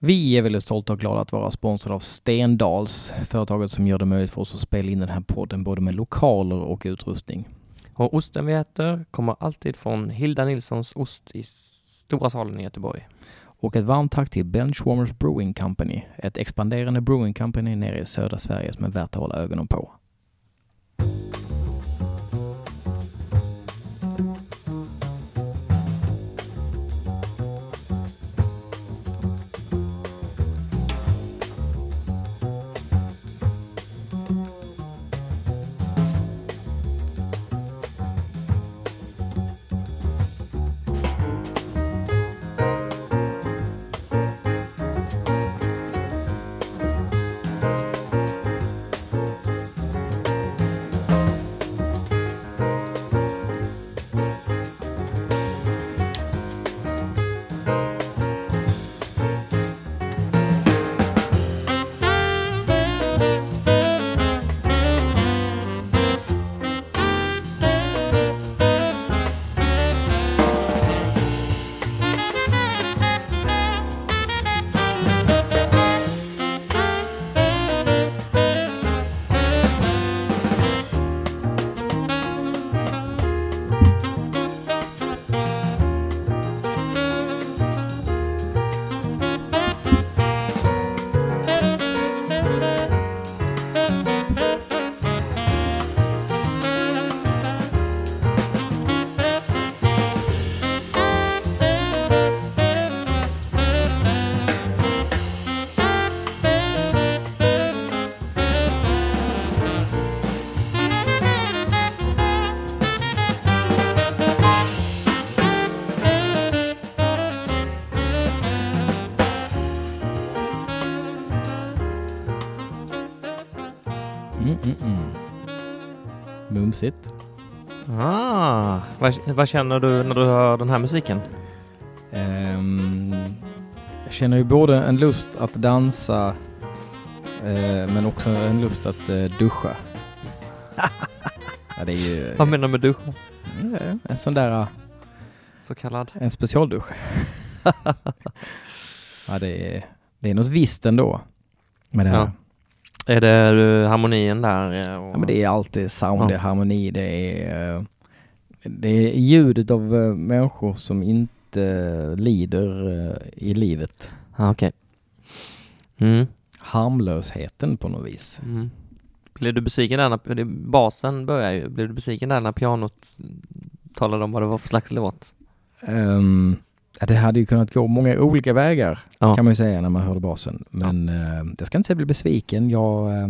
Vi är väldigt stolta och glada att vara sponsrade av Stendals, företaget som gör det möjligt för oss att spela in den här podden både med lokaler och utrustning. Och osten vi äter kommer alltid från Hilda Nilssons ost i Stora salen i Göteborg. Och ett varmt tack till Benchwarmers Brewing Company, ett expanderande brewing company nere i södra Sverige som är värt att hålla ögonen på. Mumsigt. Ah, vad, vad känner du när du hör den här musiken? Ehm, jag känner ju både en lust att dansa eh, men också en lust att eh, duscha. ja, det är ju Vad menar du med duscha? eh, en sån där, Så kallad? en specialdusch. ja, det är, det är något visst ändå med det här. Ja. Är det harmonin där? eh. Ja, men det är alltid sound, Ja. det är harmoni, det är, eh, det är ljudet av eh, människor som inte lider i livet. Ah, Okej. Mm. Harmlösheten på något vis. Mm. Blev du besviken där när basen börjar ju, blev du besviken där när pianot talade om vad det var för slags låt? Ehm, ja, det hade ju kunnat gå många olika vägar Ja. kan man ju säga när man hörde basen. Men eh, jag ska inte säga att jag blev besviken. Jag eh,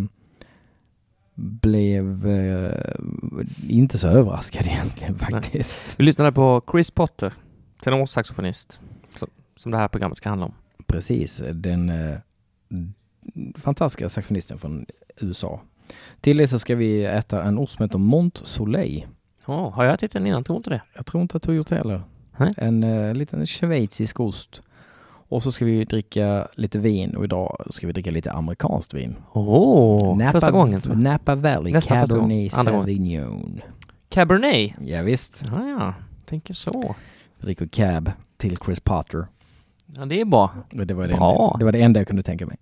blev eh, inte så överraskad egentligen faktiskt. Vi lyssnade på Chris Potter, tenorsaxofonist, som, som det här programmet ska handla om. Precis, den eh, fantastiska saxofonisten från USA. Till det så ska vi äta en ost som heter Mont Soleil. Ja, har jag ätit den innan? Tror inte det. Jag tror inte att du har gjort det heller. Nej. En eh, liten schweizisk ost. Och så ska vi dricka lite vin och idag ska vi dricka lite amerikanskt vin. Åh, första gången tror jag. Napa Valley Nästan Cabernet. Sauvignon. Cabernet? Ja, visst. Ja, ja, tänker så. Vi dricker cab till Chris Potter. Ja, det är bra. Det var det, Bra. enda, det var det enda jag kunde tänka mig.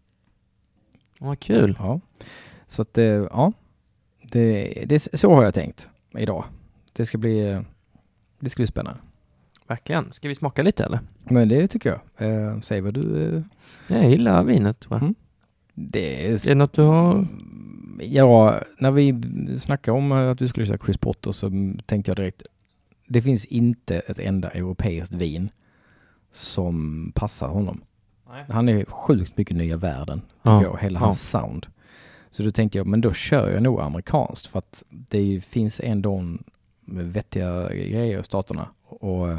Vad kul. Ja. Så att, eh, ja. Det, det, så har jag tänkt idag. Det ska bli, eh, det ska bli spännande. Verkligen. Ska vi smaka lite eller? Men det tycker jag. Eh, säg vad du... Eh, Jag gillar vinet jag. Mm. det är... Är det något du har? Ja, när vi snackade om eh, att vi skulle köra Chris Potter så tänkte jag direkt. Det finns inte ett enda europeiskt vin som passar honom. Nej. Han är sjukt mycket nya världen, tycker Ja, jag, hela ja. hans sound. Så då tänkte jag, men då kör jag nog amerikanskt för att det finns ändå en vettiga grejer i staterna. Och, eh,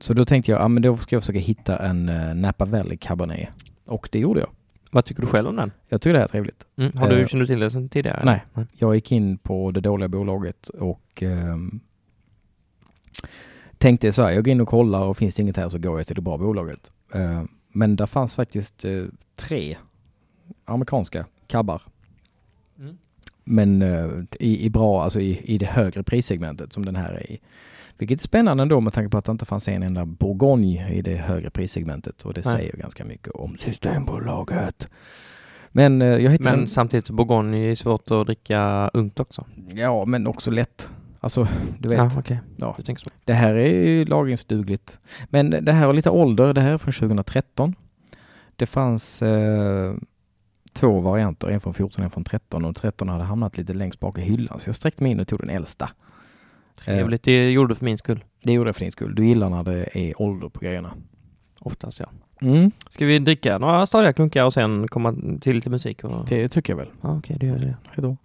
så då tänkte jag, ja men då ska jag försöka hitta en uh, Napa Valley Cabernet. Och det gjorde jag. Vad tycker du själv om den? Jag tycker det är trevligt. Mm. Har du, Eh, känner du till det sedan tidigare? nej. eller? Jag gick in på det dåliga bolaget och ehm, tänkte så här, jag går in och kollar och finns det inget här så går jag till det bra bolaget. Eh, men där fanns faktiskt eh, tre amerikanska cabbar. Mm. Men eh, i, i bra, alltså i, i det högre prissegmentet som den här är i. Vilket är spännande ändå med tanke på att det inte fanns en enda Bourgogne i det högre prissegmentet och det Nej. säger ganska mycket om Systembolaget. Men eh, jag hittade Men en, samtidigt så Bourgogne är svårt att dricka ungt också. ja men också lätt. Alltså, du vet. Ja, okej. Ja. Du tänker så. Det här är ju lagringsdugligt. Men det här har lite ålder. Det här är från 2013. Det fanns eh, två varianter, en från 14 och en från 13 och 13 hade hamnat lite längst bak i hyllan så jag sträckte mig in och tog den äldsta. Trevligt. Det gjorde du för min skull. Det gjorde jag för din skull. Du gillar när det är ålder på grejerna. Oftast ja. Mm, Ska vi dricka några stadiga klunkar och sen komma till lite musik? Och... det tycker jag väl. Ja, okej, det gör det. Hejdå.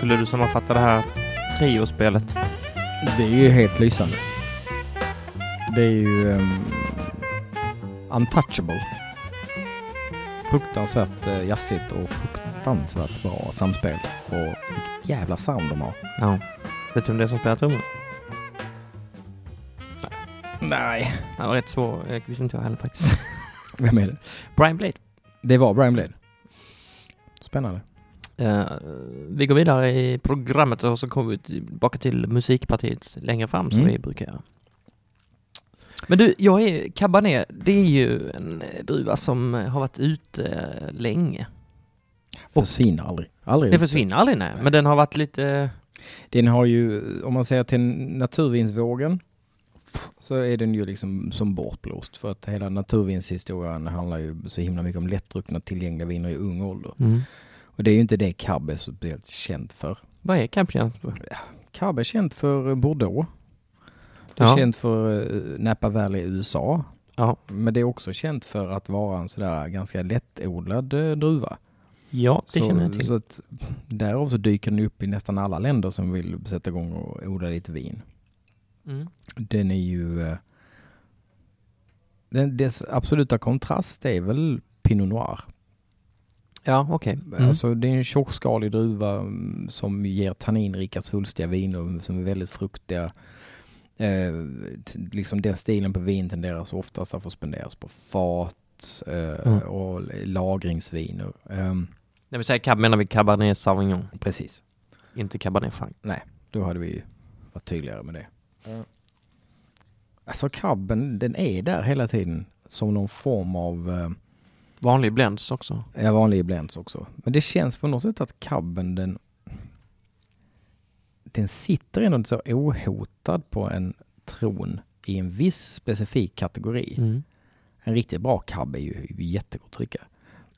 Skulle du sammanfatta det här triospelet? Det är ju helt lysande. Det är ju um, untouchable. Fruktansvärt uh, jazzigt och fruktansvärt bra samspel. Och vilket jävla sound de har. Ja. Vet du om det är som spelar trummor? Nej. Det var rätt svår. Jag visste inte jag heller faktiskt. Vem är det? Brian Blade. Det var Brian Blade. Spännande. Eh, vi går vidare i programmet och så kommer vi tillbaka till musikpartiet längre fram som Mm. vi brukar göra. Men du, jag är Cabernet, det är ju en druva som har varit ute eh, länge. Och- Försvinner aldrig. Aldrig. Det försvinner aldrig nej, men den har varit lite... Den har ju, om man säger till naturvinsvågen, så är den ju liksom som bortblåst. För att hela naturvinshistorien handlar ju så himla mycket om lättdruckna tillgängliga viner i ung ålder. Och det är ju inte det Cab är så speciellt känt för. Vad är Cabernet? Cab är känt för Bordeaux. Det är Ja. känt för eh, Napa Valley i USA. Ja. Men det är också känt för att vara en sådär ganska lättodlad eh, druva. Ja, det så, känner jag till. Så att därav så dyker den upp i nästan alla länder som vill sätta igång och odla lite vin. Mm. Den är ju... eh, Den, dess absoluta kontrast är väl Pinot Noir. Ja, okej. Mm. Alltså det är en tjockskalig druva mm, som ger tanninrika svulstiga viner som är väldigt fruktiga. Eh, liksom den stilen på vin tenderar så oftast att få spenderas på fat eh, Mm. och lagringsviner. Ehm, När vi säger Cab menar vi Cabernet Sauvignon, precis, inte Cabernet Franc. då hade vi varit tydligare med det. Alltså cabben, den är där hela tiden som någon form av eh, Vanlig blends också. Ja, vanlig blends också. Men det känns på något sätt att cabben den den sitter ändå inte så ohotad på en tron i en viss specifik kategori. Mm. en riktigt bra cab är ju jättegott att dricka.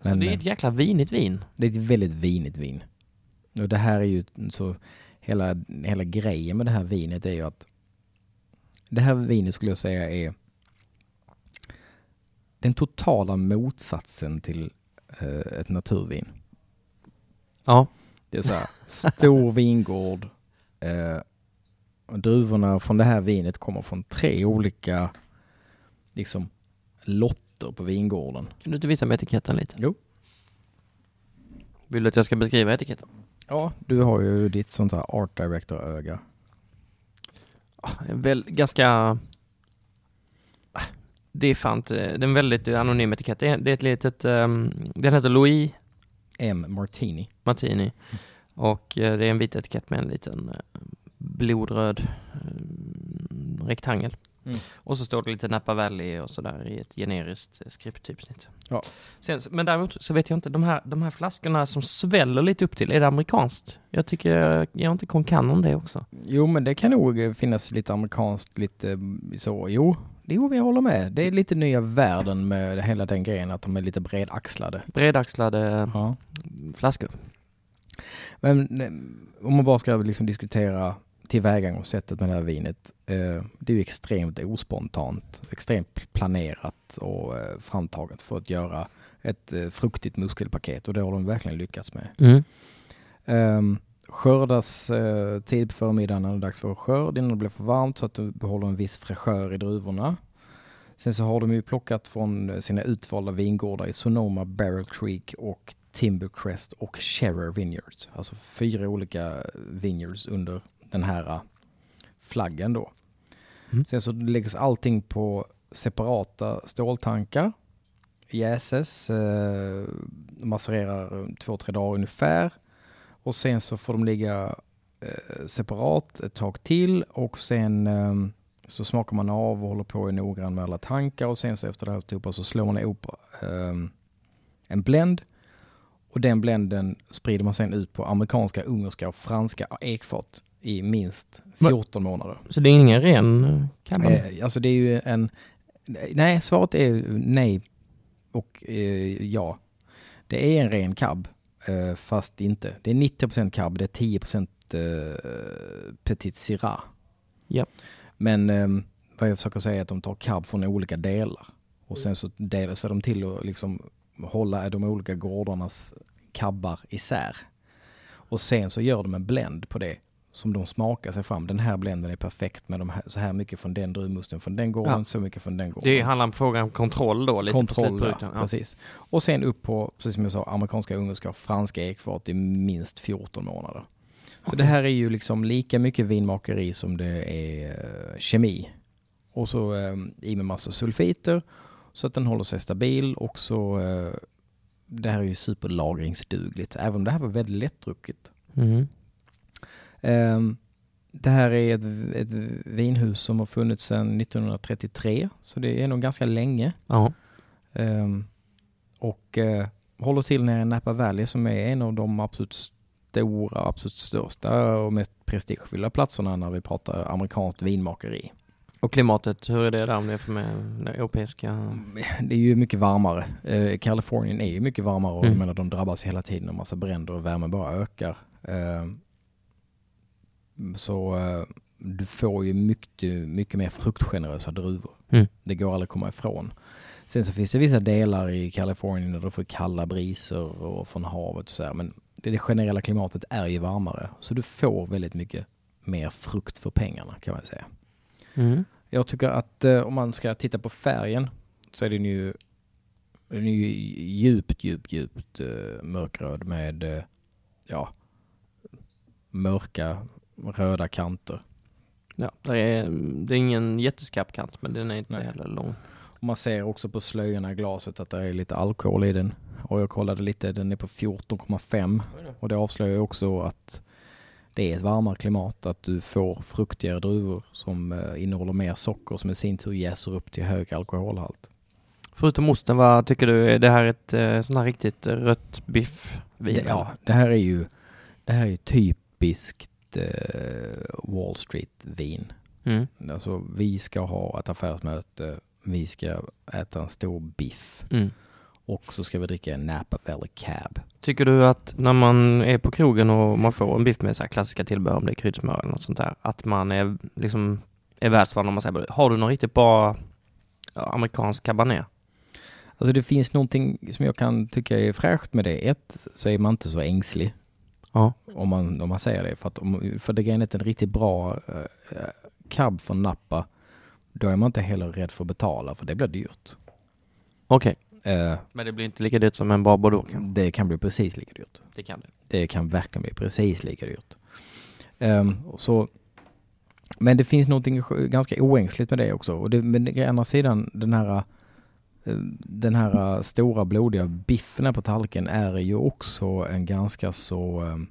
Så det är ett jäkla vinigt vin. Det är ett väldigt vinigt vin. Och det här är ju så, hela, hela grejen med det här vinet är ju att det här vinet skulle jag säga är den totala motsatsen till eh, ett naturvin. Ja. Det är så här, stor vingård. Eh, druvorna från det här vinet kommer från tre olika liksom lotter på vingården. Kan du inte visa mig etiketten lite? Jo. Vill du att jag ska beskriva etiketten? Ja, du har ju ditt sånt här art director-öga. Väl ganska... Det är fan det är en väldigt anonym etikett. Det är, det är ett litet, um, den heter Louis M. Martini. Martini. Och eh, det är en vit etikett med en liten eh, blodröd eh, rektangel. Mm. Och så står det lite Napa Valley och sådär i ett generiskt skripttypsnitt. Ja. Sen, men däremot så vet jag inte, de här, de här flaskorna som sväller lite upp till, är det amerikanskt? Jag tycker, jag har inte konkan om det också. Jo, men det kan nog finnas lite amerikanskt, lite mm, så. Jo, jo, jag håller med. Det är lite nya världen med hela den grejen att de är lite bredaxlade. Bredaxlade Ja. flaskor. Men eh, om man bara ska liksom diskutera tillvägagångssättet med det här vinet. Eh, det är ju extremt ospontant, extremt planerat och eh, framtaget för att göra ett fruktigt muskelpaket och det har de verkligen lyckats med. Mm. Um, skördas uh, tid på förmiddagen när det är dags för skörd innan det blir för varmt så att du behåller en viss fräschör i druvorna. Sen så har de ju plockat från sina utvalda vingårdar i Sonoma, Barrel Creek och Timbercrest och Scherer Vineyards. Alltså fyra olika vineyards under den här uh, flaggen då. Mm. Sen så läggs allting på separata ståltankar. Jäses, eh, macererar två, tre dagar ungefär. Och sen så får de ligga eh, separat ett tag till och sen eh, så smakar man av och håller på i noggrann med alla tankar och sen så efter det här så slår man ihop eh, en blend och den blenden sprider man sen ut på amerikanska, ungerska och franska ekfat i minst 14 månader. Så det är ingen ren eh, cabernet? Eh, alltså det är ju en... Nej, svaret är nej och eh, ja. Det är en ren cab, fast inte. Det är 90% cab, det är 10% eh, petit syrah. Ja. Men eh, vad jag försöker säga är att de tar cab från olika delar. Och sen så delar sig de till att liksom hålla de olika gårdarnas cabbar isär. Och sen så gör de en blend på det som de smakar sig fram. Den här blenden är perfekt med de här, så här mycket från den druvmusten från den gården, Ja. så mycket från den gården. Det handlar om frågan om kontroll då, lite på Kontroll, slutprodukten. Ja. precis. Och sen upp på, precis som jag sa, amerikanska, ungerska och franska ekfat i minst 14 månader. Så det här är ju liksom lika mycket vinmakeri som det är eh, kemi. Och så eh, i med massa sulfiter så att den håller sig stabil och så eh, det här är ju superlagringsdugligt, även om det här var väldigt lättdrucket. Mm. Ehm, det här är ett, ett vinhus som har funnits sedan 1933, så det är nog ganska länge. Ja. Ehm, och eh, håller till nere i Napa Valley som är en av de absolut stora, absolut största och mest prestigefyllda platserna när vi pratar amerikanskt vinmakeri. Och klimatet, hur är det där om det är för med europeiska? Det är ju mycket varmare. Eh, Kalifornien är ju mycket varmare och Mm. jag menar de drabbas hela tiden av massa bränder och värmen bara ökar. Ehm, så eh, du får ju mycket, mycket mer fruktgenerösa druvor. Mm. Det går aldrig att komma ifrån. Sen så finns det vissa delar i Kalifornien där du får kalla briser och från havet och så här, men det, det generella klimatet är ju varmare. Så du får väldigt mycket mer frukt för pengarna kan man säga. Mm. Jag tycker att eh, om man ska titta på färgen så är den ju, den är ju djupt, djupt, djupt eh, mörkröd med eh, ja, mörka röda kanter. Ja, det är, det är ingen jätteskarp kant men den är inte Nej. heller lång. Och man ser också på slöjorna i glaset att det är lite alkohol i den. Och jag kollade lite, den är på 14,5 och det avslöjar ju också att det är ett varmare klimat, att du får fruktigare druvor som eh, innehåller mer socker som i sin tur jäser upp till hög alkoholhalt. Förutom osten, vad tycker du? Är det här ett eh, sånt här riktigt rött biffvin? Ja, det här är ju, det här är typiskt Wall Street-vin. Mm. Alltså vi ska ha ett affärsmöte vi ska äta en stor biff Mm. och så ska vi dricka en Napa Valley Cab. Tycker du att när man är på krogen och man får en biff med så här klassiska tillbehör, om det är kryddsmör eller något sånt där, att man är liksom är världsvan om man säger har du någon riktigt bra amerikansk cabernet? Alltså det finns någonting som jag kan tycka är fräscht med det. Ett, så är man inte så ängslig Ja. om man, om man säger det. För, att om, för det är att en riktigt bra uh, cab från Napa, då är man inte heller rädd för att betala, för det blir dyrt. Okej. Eh, Men det blir inte lika dyrt som en bra Bordeaux kanske? det kan bli precis lika dyrt. Det kan det. Det kan verkligen bli precis lika dyrt. Och så, men det finns sk- ganska oängsligt med det också. Och det, men å andra sidan, den här, eh, den här stora blodiga biffen på tallriken är ju också en ganska så ehm,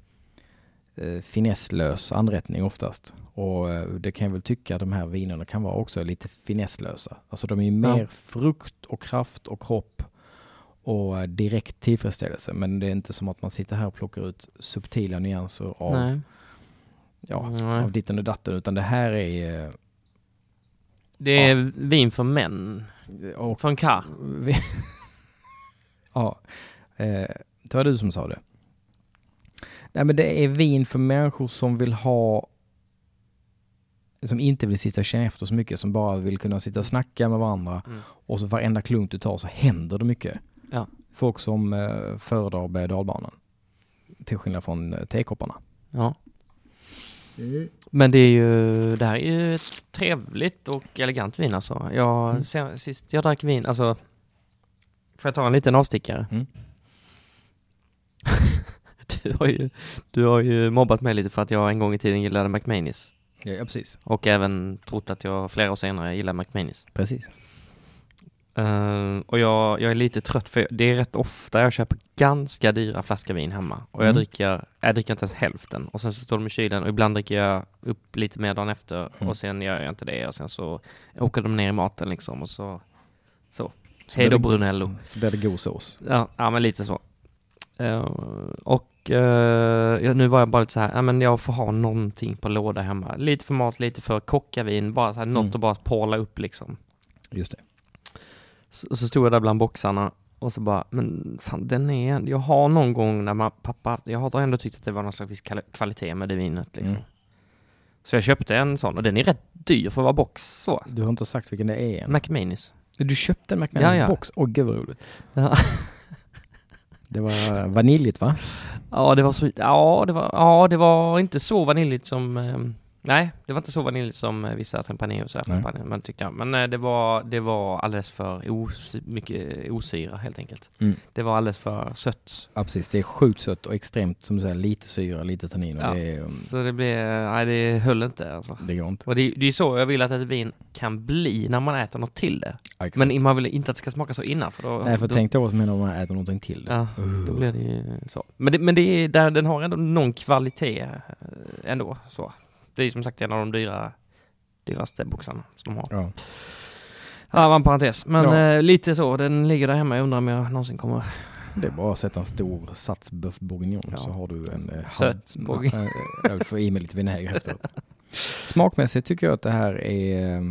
eh, finesslös anrättning oftast. Och eh, det kan jag väl tycka att de här vinerna kan vara också lite finesslösa. Alltså de är ju mer Ja. frukt och kraft och kropp och eh, direkt tillfredsställelse. Men det är inte som att man sitter här och plockar ut subtila nyanser av, Nej. ja, Nej. av ditten och datten. Utan det här är... eh, Det är vin för män. Och, Från vi, ja, eh, det var du som sa det. Nej men det är vin för människor som vill ha som inte vill sitta och känna efter så mycket, som bara vill kunna sitta och snacka med varandra Mm. och så varenda klunk du tar så händer det mycket. Ja. Folk som eh, föredrar berg och dalbanan. Till skillnad från eh, tekopparna. Ja. Men det är ju, det här är ju ett trevligt och elegant vin alltså. Jag, Mm. sen, sist jag drack vin, alltså, får jag ta en liten avstickare? Mm. du, har ju, du har ju mobbat mig lite för att jag en gång i tiden gillade McManus. Ja, ja precis. Och även trott att jag flera år senare gillar McManus. Precis. Uh, och jag, jag är lite trött för det är rätt ofta jag köper ganska dyra flaskor vin hemma. Och jag Mm. dricker, jag dricker inte ens hälften. Och sen så står de i kylen och ibland dricker jag upp lite mer dagen efter Mm. och sen gör jag inte det och sen så åker de ner i maten liksom och så, så. Så Hej då Brunello. Så blir det god sås. Ja, ja men lite så. Eh, och eh, ja, nu var jag bara lite så här, ja men jag får ha någonting på låda hemma. Lite för mat, lite för kockavin, bara så här, något Mm. att bara påla upp liksom. Just det. Så, så stod jag där bland boxarna och så bara, men fan den är, jag har någon gång när man, pappa, jag har ändå tyckt att det var någon slags kvalitet med det vinet liksom. Mm. Så jag köpte en sån och den är rätt dyr för att vara box så. Du har inte sagt vilken det är än. McManus. Du köpte en McManus Ja, ja. box? Åh gud vad roligt. Ja. Det var vaniljigt va? Ja, det var så, ja, det var, ja, det var inte så vaniljigt som, ehm, nej, det var inte så vaniljigt som eh, vissa Tempranillo och sådär men tyckte jag. Men eh, det var, det var alldeles för os, mycket osyra helt enkelt. Mm. Det var alldeles för sött. Ja precis, det är sjukt sött och extremt som du säger, lite syra, lite tannin Ja, det, är, um, Så det blev, nej det höll inte alltså. det går inte. Och det, det är så jag vill att ett vin kan bli när man äter något till det. Ja. Men man vill inte att det ska smaka så innan för då... Nej för då, tänk dig vad som händer om man äter någonting till det. Ja, Uh. då blir det ju så. Men det, men det är, där, den har ändå någon kvalitet eh, ändå så. Det är som sagt en av de dyra, dyraste boxarna som de har. Ja. Ja, var en parentes. Men Ja. eh, lite så, den ligger där hemma. Jag undrar om jag någonsin kommer... Det är bara att sätta en stor sats bœuf bourguignon Ja. så har du en... eh, Söt bourguignon. eh, Jag får i mig lite vinäger efteråt. Smakmässigt tycker jag att det här är eh,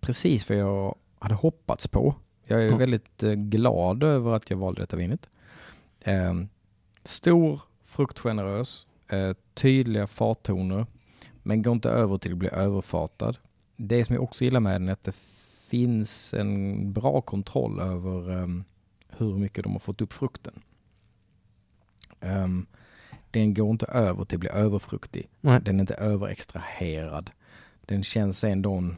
precis vad jag hade hoppats på. Jag är Mm. väldigt eh, glad över att jag valde detta vinet. Eh, Stor, fruktgenerös, eh, tydliga fartoner, men går inte över till att bli överfatad. Det som jag också gillar med den är att det finns en bra kontroll över ehm, hur mycket de har fått upp frukten. Ehm, den går inte över till att bli överfruktig. Nej. Den är inte överextraherad. Den känns ändå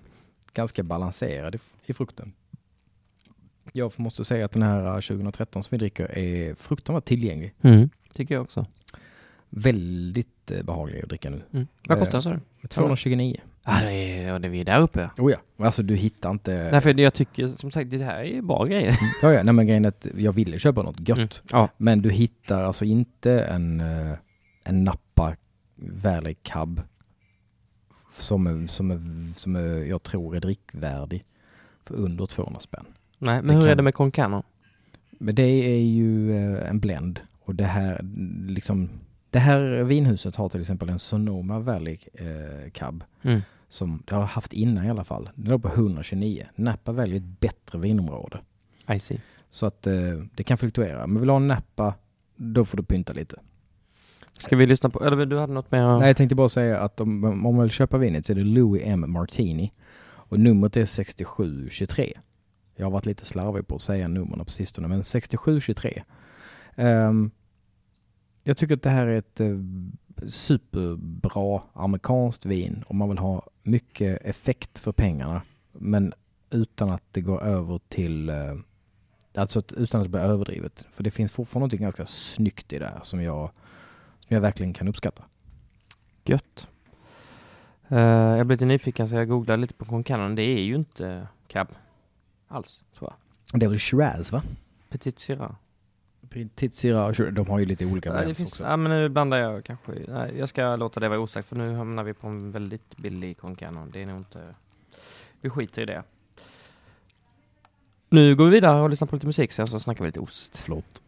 ganska balanserad i, i frukten. Jag måste säga att den här eh, 2013 som vi dricker är frukten var tillgänglig. Mm. Tycker jag också. Väldigt eh, behaglig att dricka nu. Mm. Vad Eh, kostar den sa du? 229. Ja, det är, ja, det är vi där uppe. Oh ja, alltså du hittar inte... Nej, för jag tycker som sagt, det här är ju bra grejer. Ja, ja, nej men grejen är att jag ville köpa något gött. Mm. Ja. Men du hittar alltså inte en, eh, en Napa Valley Cab som, är, som, är, som är, jag tror är drickvärdig för under 200 spänn. Nej, men Det hur är kan- det med Concano? Men det är ju eh, en blend och det här liksom det här vinhuset har till exempel en Sonoma Valley eh, Cab Mm. som det har haft innan i alla fall. Den låg på 129. Napa väljer ett bättre vinområde. I see. Så att eh, det kan fluktuera. Men vill du ha en Napa, då får du pynta lite. Ska vi lyssna på, eller du hade något mer? Nej, jag tänkte bara säga att om, om man vill köpa vinet så är det Louis M. Martini. Och numret är 6723. Jag har varit lite slarvig på att säga numren på sistone, men 6723. Um, jag tycker att det här är ett uh, superbra amerikanskt vin om man vill ha mycket effekt för pengarna. Men utan att det går över till, uh, alltså utan att det blir överdrivet. För det finns fortfarande något ganska snyggt i det här som jag, som jag verkligen kan uppskatta. Gött. Uh, jag blev lite nyfiken så jag googlade lite på Concanon. Det är ju inte cab alls, tror jag. Det är väl Shiraz va? Petit Syrah. Petit Syrah, de har ju lite olika Ja, finns, också. ja, men nu blandar jag kanske. Nej, jag ska låta det vara osagt för nu hamnar vi på en väldigt billig Concanon. Det är nog inte... Vi skiter i det. Nu går vi vidare och lyssnar på lite musik sen så snackar vi lite ost. Förlåt.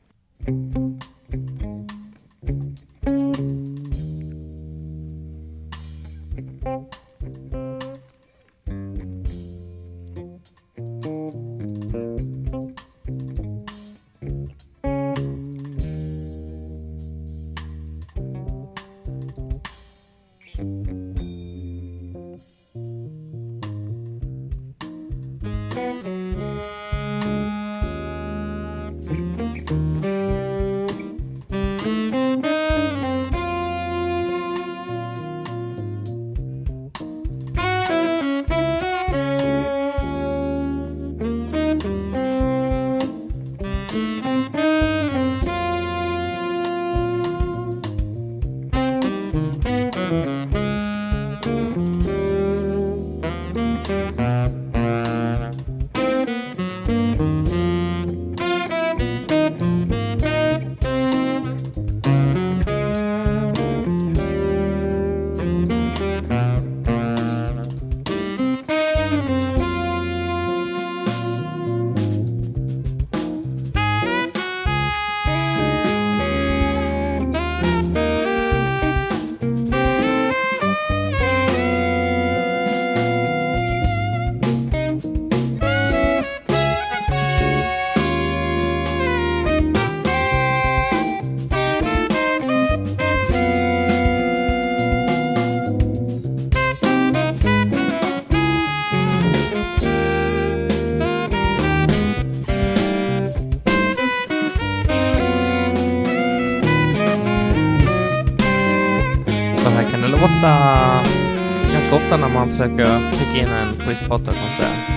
Ofta när man försöker skicka in en Chris Potter-konsert.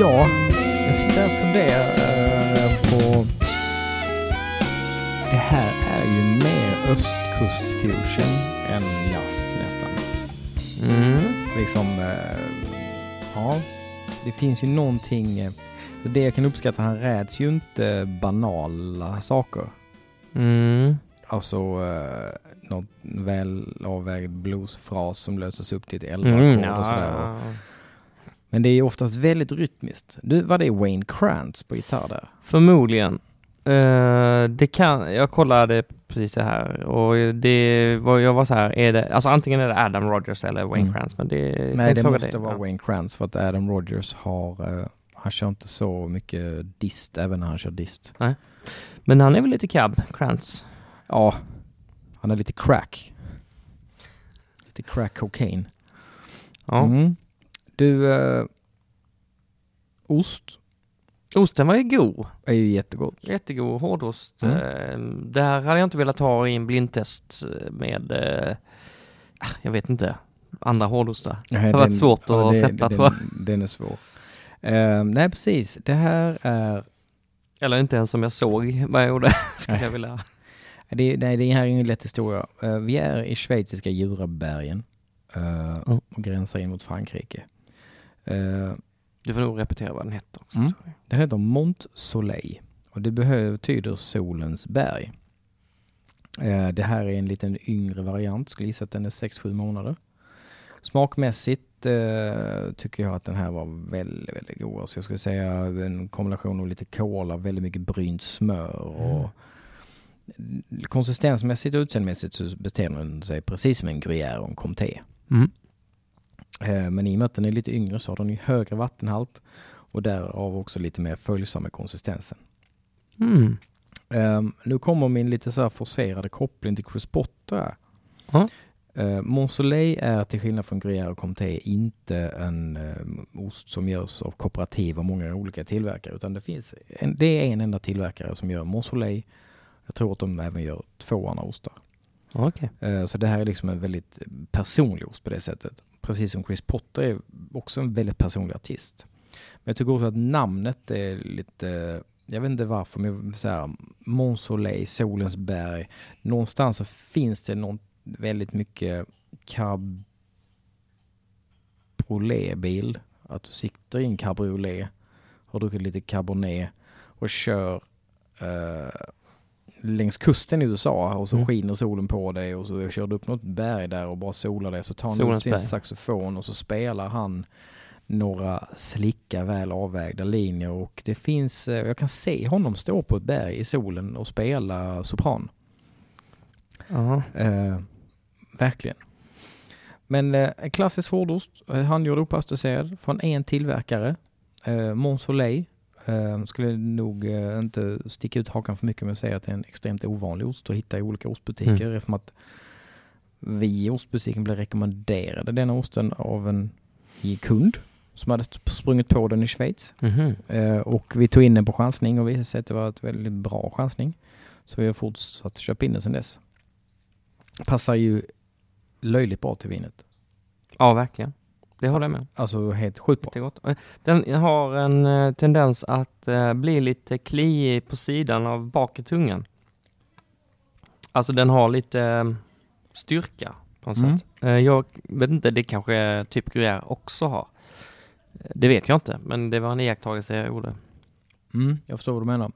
Ja, jag sitter och funderar eh, på... Det här är ju mer östkustfusion än jazz nästan. Mm. Liksom, eh, ja, det finns ju någonting... eh, Det jag kan uppskatta, han räds ju inte banala saker. Mm. Alltså eh, något väl avvägd bluesfras som löses upp till ett elva Mm, och sådär. ja. Men det är oftast väldigt rytmiskt. Du, var det Wayne Krantz på gitarr där? Förmodligen. Eh, det kan, jag kollade precis det här och det var, jag var så här, är det, alltså antingen är det Adam Rogers eller Wayne Mm. Krantz, men det Nej, det måste dig. vara Ja. Wayne Krantz för att Adam Rogers har, eh, han kör inte så mycket dist även när han kör dist. Men han är väl lite cab, Krantz? Ja, han är lite crack. Lite crack cocaine. Ja. Mm. Du, eh, ost Osten var ju god. är ju jättegott. Jättegod hårdost. Mm. Eh, Det här hade jag inte velat ha i en blindtest med, eh, ah, jag vet inte, andra hårdostar. Nej, har varit svårt att sätta, den, tror jag. Den är svår. Eh, nej, precis. Det här är Eller inte ens som jag såg vad jag gjorde, skulle jag vilja. Det, nej, det här är ingen lätt historia. Eh, vi är i schweiziska Jurabergen eh, Mm. och gränsar in mot Frankrike. Uh, Du får nog repetera vad den hette också. Mm. tror jag. det heter Mont Soleil och det behöver, betyder solens berg. Eh, det här är en liten yngre variant, skulle gissa att den är 6-7 månader. Smakmässigt eh, tycker jag att den här var väldigt, väldigt god. Så jag skulle säga en kombination av lite kola, väldigt mycket brynt smör och konsistensmässigt och utseendemässigt så beter den sig precis som en gruyère och en comté. Mm. Eh, men i och med att den är lite yngre så har den ju högre vattenhalt och därav också lite mer följsam med konsistensen. Mm. Um, nu kommer min lite så här forcerade koppling till Chris Potter. Uh, Monsoleil är till skillnad från Gruyère och Comté inte en um, ost som görs av kooperativ och många olika tillverkare utan det finns en, det är en enda tillverkare som gör Monsoleil. Jag tror att de även gör två andra ostar. Okej. Uh, så det här är liksom en väldigt personlig ost på det sättet. Precis som Chris Potter är också en väldigt personlig artist. Men jag tycker också att namnet är lite jag vet inte varför, men så här, Mont Soleil, Solens berg. Någonstans så finns det något väldigt mycket cabriolet-bild. Att du sitter i en cabriolet, har druckit lite cabernet och kör eh, längs kusten i USA och så Mm. skiner solen på dig och så kör du upp något berg där och bara solar dig. Så tar han Solens ut sin berg. saxofon och så spelar han några slicka väl avvägda linjer och det finns, eh, jag kan se honom stå på ett berg i solen och spela sopran. Ja. Eh, verkligen. Men eh, klassisk hårdost, eh, handgjord opastöriserad från en tillverkare. Eh, Mont Soleil. Eh, skulle nog eh, inte sticka ut hakan för mycket med att säga att det är en extremt ovanlig ost att hitta i olika ostbutiker Mm. eftersom att vi i ostbutiken blev rekommenderade denna osten av en kund som hade sprungit på den i Schweiz. Mhm. Eh, och vi tog in den på chansning och visade sig att det var ett väldigt bra chansning. Så vi har fortsatt köpa in den sedan dess. Passar ju löjligt bra till vinet. Ja, verkligen. Det håller jag med. Alltså helt sjukt bra. Jättegott. Eh, Den har en eh, tendens att eh, bli lite kliig på sidan av bakre tungan. Alltså den har lite styrka på något Mm. sätt. Jag vet inte, det kanske typ Gruyère också har. Det vet jag inte, men det var en iakttagelse jag gjorde. Mm, jag förstår vad du menar.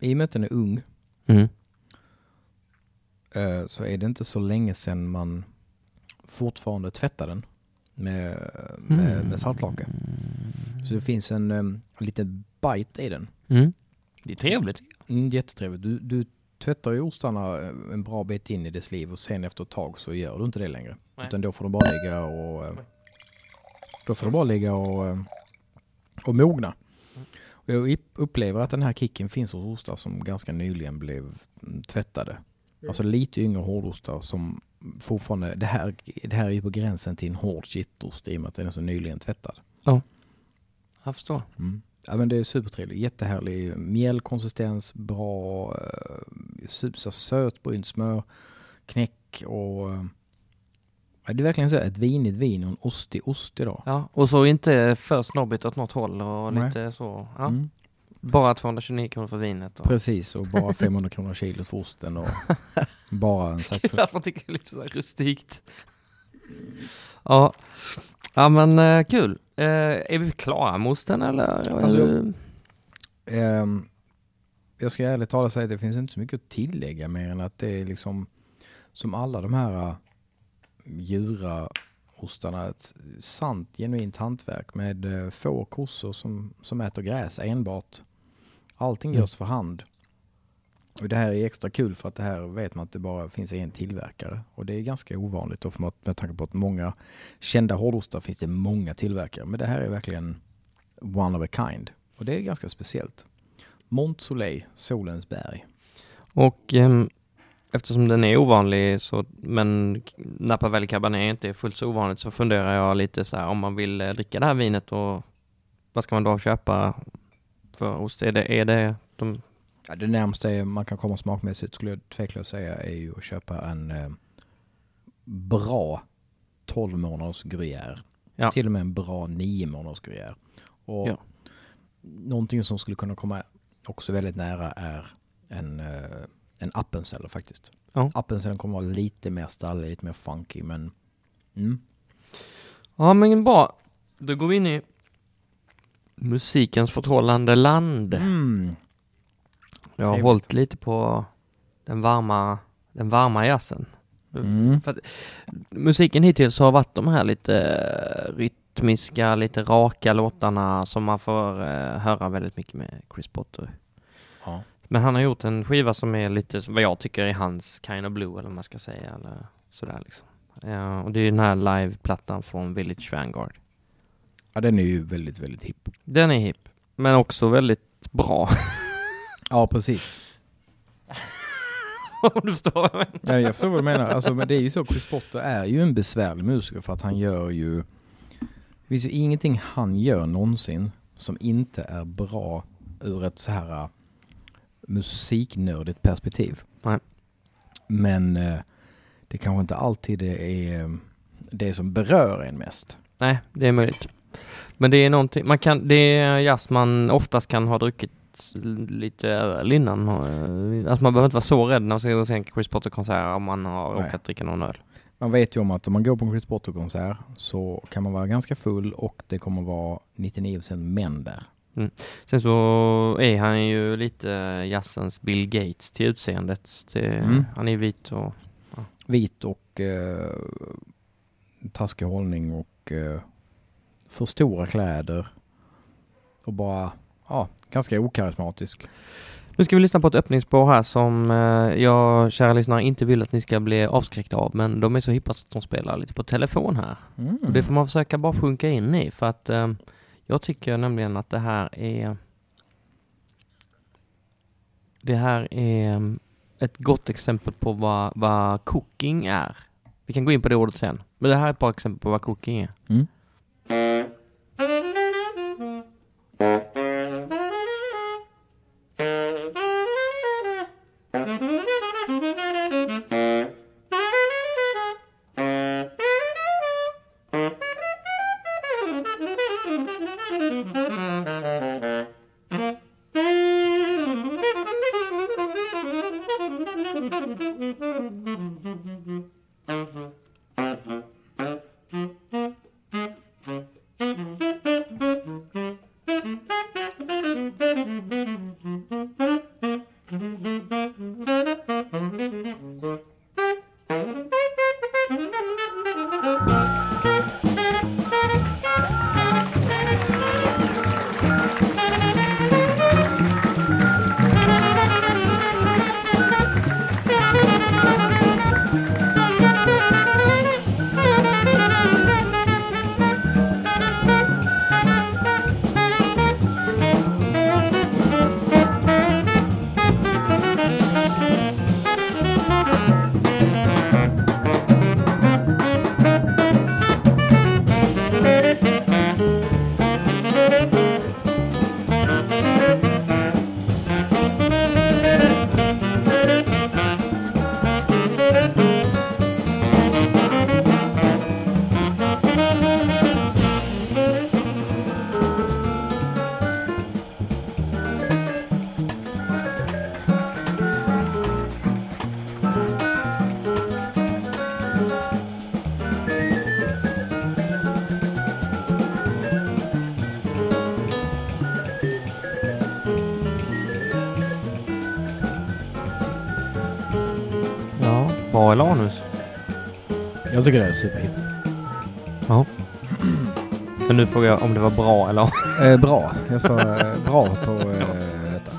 I och med att den är ung Mm. så är det inte så länge sedan man fortfarande tvättar den med, med, Mm. med saltlake. Så det finns en um, liten bite i den. Mm. Det är trevligt. Mm, jättetrevligt. Du, du tvättar ju ostarna eh, en bra bit in i dess liv och sen efter ett tag så gör du inte det längre. Nej. Utan då får de bara ligga och eh, då får de bara ligga och, eh, och mogna. Och jag upp- upplever att den här kicken finns hos ostar som ganska nyligen blev mm. Alltså lite yngre hårdostar som fortfarande, det här, det här är ju på gränsen till en hård kittost i och med att den är så nyligen tvättad. Jag förstår. Mm. Ja men det är supertrevligt, jättehärlig mjällkonsistens, bra, så söt brynt smör, knäck och ja, det är verkligen så ett vinigt vin och en ostig ost idag. Ja, och så inte för snobbigt åt något håll och Nej. lite så. Ja. Mm. Bara 229 kronor för vinet. Och... Precis, och bara 500 kronor kilot för osten och bara en sats Kul att man tycker det är lite så här rustikt. Ja, ja men eh, kul. Eh, är vi klara med osten eller? Alltså, Ehm, jag ska ärligt talat säga att det finns inte så mycket att tillägga mer än att det är liksom som alla de här uh, djuraostarna ett sant genuint hantverk med uh, få kossor som, som äter gräs enbart. Allting Mm. görs för hand. Och det här är extra kul för att det här vet man att det bara finns en tillverkare. Och det är ganska ovanligt då för att, med tanke på att många kända hårdostar finns det många tillverkare. Men det här är verkligen one of a kind. Och det är ganska speciellt. Mont Soleil, Solens berg. Och ehm, eftersom den är ovanlig så, men Napa Valley Cabernet inte är fullt så ovanligt så funderar jag lite så här om man vill eh, dricka det här vinet och vad ska man då köpa för ost? Är det, är det de, Ja, det närmaste man kan komma smakmässigt skulle jag tveklöst säga är ju att köpa en eh, bra 12 månaders gruyère. Ja. Till och med en bra 9 månaders gruyère. Och Ja. någonting som skulle kunna komma också väldigt nära är en, eh, en appenzeller faktiskt. Ja. Appenzellen kommer vara lite mer stallig, lite mer funky men mm. Ja men bra. Då går vi in i musikens förtrollande land. Mm. Jag har Trevligt. hållit lite på den varma, den varma jazzen. Mm. För att musiken hittills har varit de här lite rytmiska, lite raka låtarna som man får eh, höra väldigt mycket med Chris Potter. Ja. Men han har gjort en skiva som är lite, vad jag tycker är hans kind of blue eller vad man ska säga eller sådär liksom. Ja, och det är den här liveplattan från Village Vanguard. Ja, den är ju väldigt, väldigt hipp. Den är hipp, men också väldigt bra. Ja, precis. Om du förstår vad jag menar. Ja, jag förstår vad du menar. Alltså, men det är ju så, Chris Potter är ju en besvärlig musiker för att han gör ju... Det finns ju ingenting han gör någonsin som inte är bra ur ett så här uh, musiknördigt perspektiv. Nej. Men uh, det kanske inte alltid är uh, det som berör en mest. Nej, det är möjligt. Men det är någonting, man kan, det är jazz man oftast kan ha druckit lite öl innan. Alltså man behöver inte vara så rädd när man ska gå och se en Chris Potter-konsert om man har Nej. råkat dricka någon öl. Man vet ju om att om man går på en Chris Potter-konsert så kan man vara ganska full och det kommer vara 99% män där. Sen så är han ju lite jazzens Bill Gates till utseendet. Det, Mm. Han är vit och Vit och eh, taskig hållning och eh, för stora kläder. Och bara, ja, ganska okarismatisk. Nu ska vi lyssna på ett öppningsspår här som eh, jag, kära lyssnare, inte vill att ni ska bli avskräckta av, men de är så hippa att de spelar lite på telefon här. Mm. Och det får man försöka bara sjunka in i, för att eh, jag tycker nämligen att det här är det här är eh, ett gott exempel på vad, vad cooking är. Vi kan gå in på det ordet sen, men det här är ett bra exempel på vad cooking är. Mm. Ja, tycker det är superhit. Ja. Men nu frågar jag om det var bra eller Eh, bra. Jag sa eh, bra på eh, detta.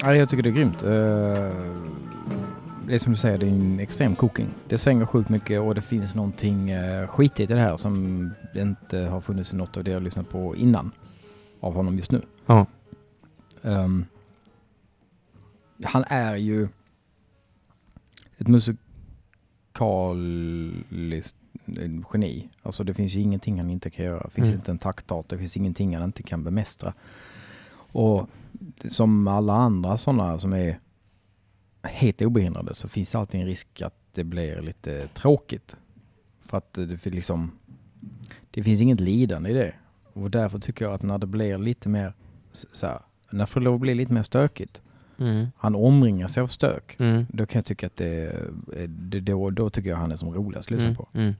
Ja, jag tycker det är grymt. Eh, det är som du säger, det är en extrem cooking. Det svänger sjukt mycket och det finns någonting eh, skitigt i det här som inte har funnits i något av det jag lyssnat på innan av honom just nu. Ja. Ehm, han är ju ett musikaliskt eh, geni. Alltså det finns ju ingenting han inte kan göra. Det finns Mm. inte en taktart, det finns ingenting han inte kan bemästra. Och som alla andra sådana som är helt obehindrade så finns alltid en risk att det blir lite tråkigt. För att det liksom, det finns inget lidande i det. Och därför tycker jag att när det blir lite mer så här, när det får lov att bli lite mer stökigt, Mm. han omringar sig av stök, Mm. då kan jag tycka att det, det då, då tycker jag han är som roligast att lyssna Mm. på. Mm.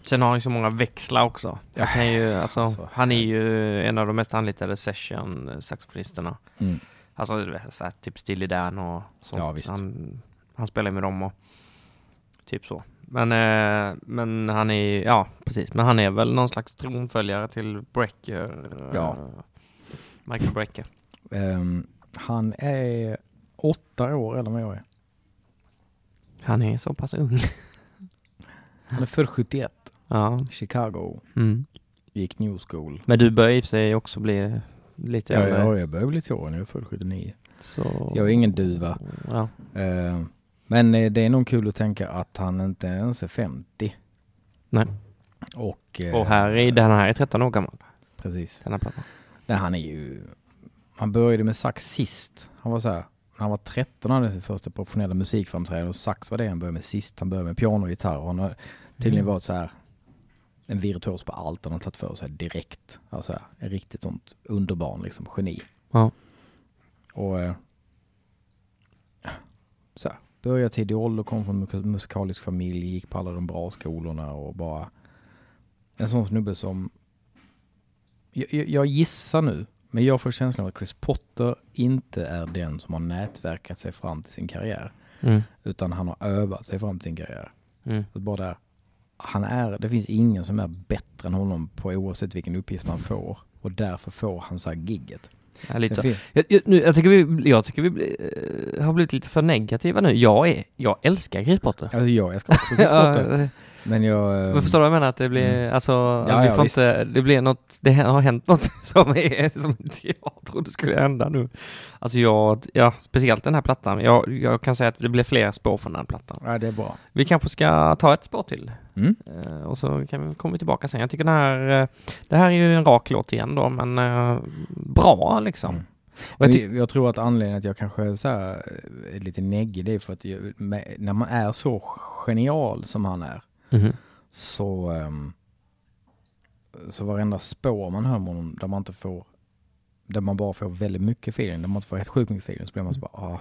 Sen har han ju så många växlar också. Jag kan ju, alltså, Alltså. han är ju en av de mest anlitade session-saxofonisterna. Mm. Alltså här, typ Steely Dan och sånt. Ja. Han, han spelar med dem och typ så. Men, eh, men han är ja precis, men han är väl någon slags tronföljare till Brecker. eh, Ja. Michael Brecker. Ehm, han är åtta år än vad jag är. Han är så pass ung. Han är född 71. Ja. Chicago. Mm. Gick New School. Men du börjar i och för sig också bli lite Ja, äldre. ja, jag börjar bli till åren. Jag är född 79. Så... Jag är ingen duva. Ja. Eh, men eh, det är nog kul att tänka att han inte ens är 50. Nej. Och, eh, Och här är, den här är 13 år gammal. Precis. Den här plattan. Nej, han är ju... Han började med sax sist. Han var så här, när han var 13 hade han sin första professionella musikframträdande och sax var det han började med sist. Han började med piano och gitarr och han har tydligen Mm. varit så här en virtuos på allt han har tagit för sig direkt. Alltså här, en riktigt sånt underbarn liksom, geni. Ja. Och eh, så här, började tidig ålder, kom från mus- musikalisk familj, gick på alla de bra skolorna och bara en sån snubbe som jag, jag, jag gissar nu, men jag får känslan av att Chris Potter inte är den som har nätverkat sig fram till sin karriär. Mm. Utan han har övat sig fram till sin karriär. Mm. Bara där, han är, det finns ingen som är bättre än honom på oavsett vilken uppgift han får. Och därför får han så här gigget. Ja, lite så. Jag, jag, nu, jag tycker vi, jag tycker vi bli- eh, har blivit lite för negativa nu. Jag är, jag älskar Chris Potter. Alltså jag, ska också Chris Potter. Ja, Men jag... Men förstår du vad jag menar? Att det blir, Mm. alltså, Ja, vi ja, får visst. inte, det blir något, det har hänt något som är, som inte jag trodde skulle hända nu. Alltså jag, ja, speciellt den här plattan. Jag, jag kan säga att det blir fler spår från den här plattan. Ja, det är bra. Vi kanske ska ta ett spår till. Mm. Eh, och så kan vi, kommer vi tillbaka sen. Jag tycker den här, eh, det här är ju en rak låt igen då, men eh, bra liksom. Mm. Jag jag, tror att anledningen att jag kanske är så här, är lite neggig, det är för att jag, när man är så genial som han är, Mhm. så, um, så varenda spår man hör med honom, där man inte får, där man bara får väldigt mycket feeling, där man inte får helt sjukt mycket feeling, så blir man så bara, ah,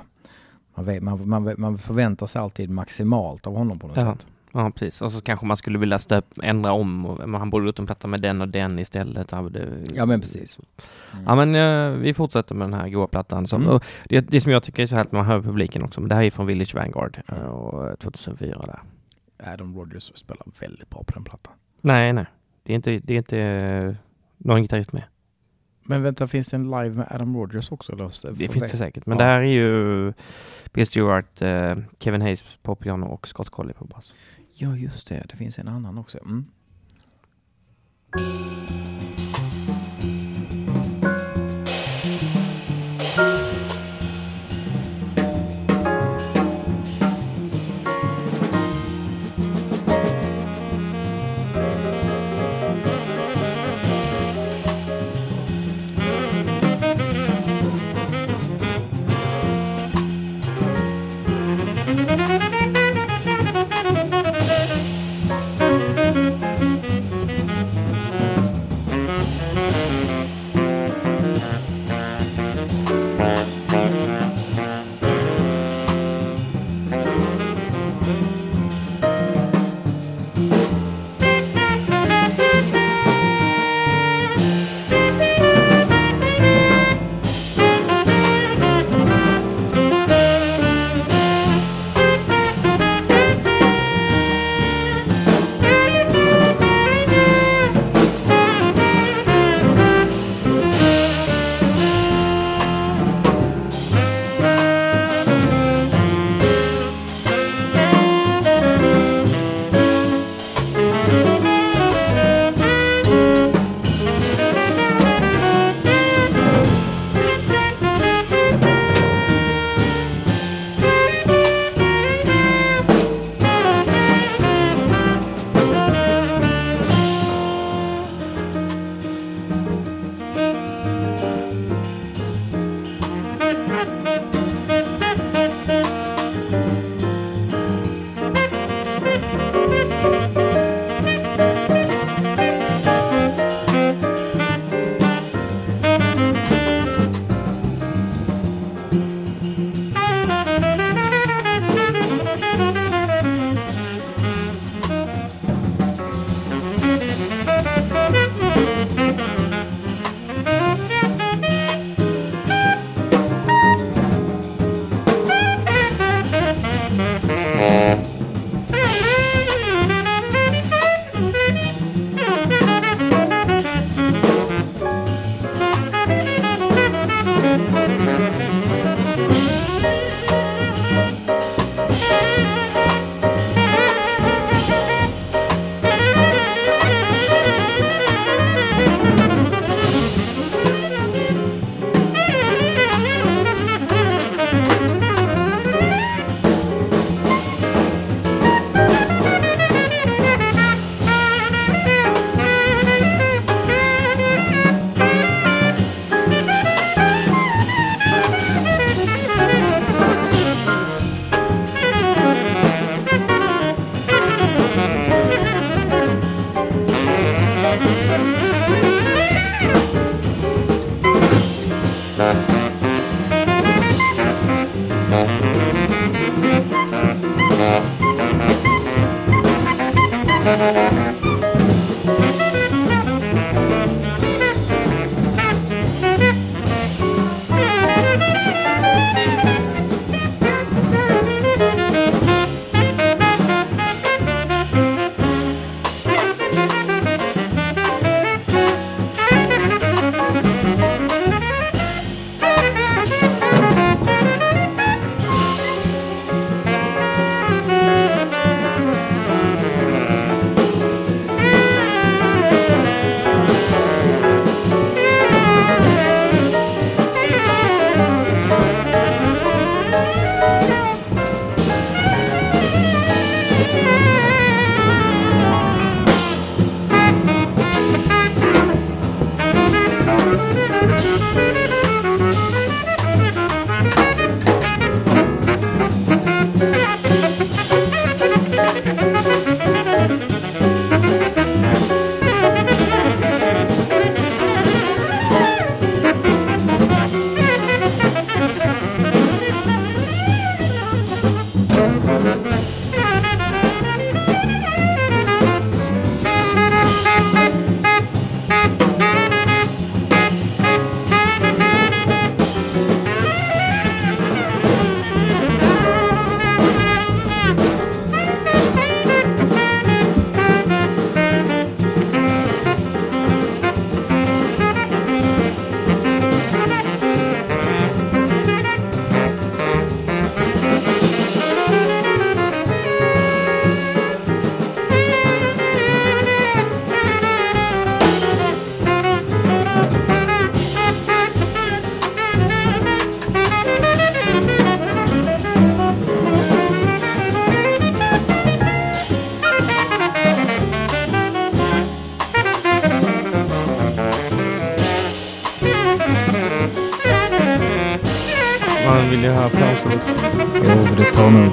man, vet, man, man, man förväntar sig alltid maximalt av honom på något Ja. sätt. Ja, precis. Och så kanske man skulle vilja stöp, ändra om, och, han borde gjort en platta med den och den istället. Ja, men precis. Ja men eh, vi fortsätter med den här goa plattan. Som, Mm. det, det som jag tycker är så härligt när man hör publiken också, men det här är från Village Vanguard eh, och eh, 2004 där. Adam Rogers spelar väldigt bra på den plattan. Nej, nej. Det är inte, det är inte eh, någon gitarrist med. Men vänta, finns det en live med Adam Rogers också? Eller? Det finns det säkert. Men Ja. det här är ju Bill Stewart, eh, Kevin Hayes på piano och Scott Colley på bas. Ja, just det. Det finns en annan också. Mm.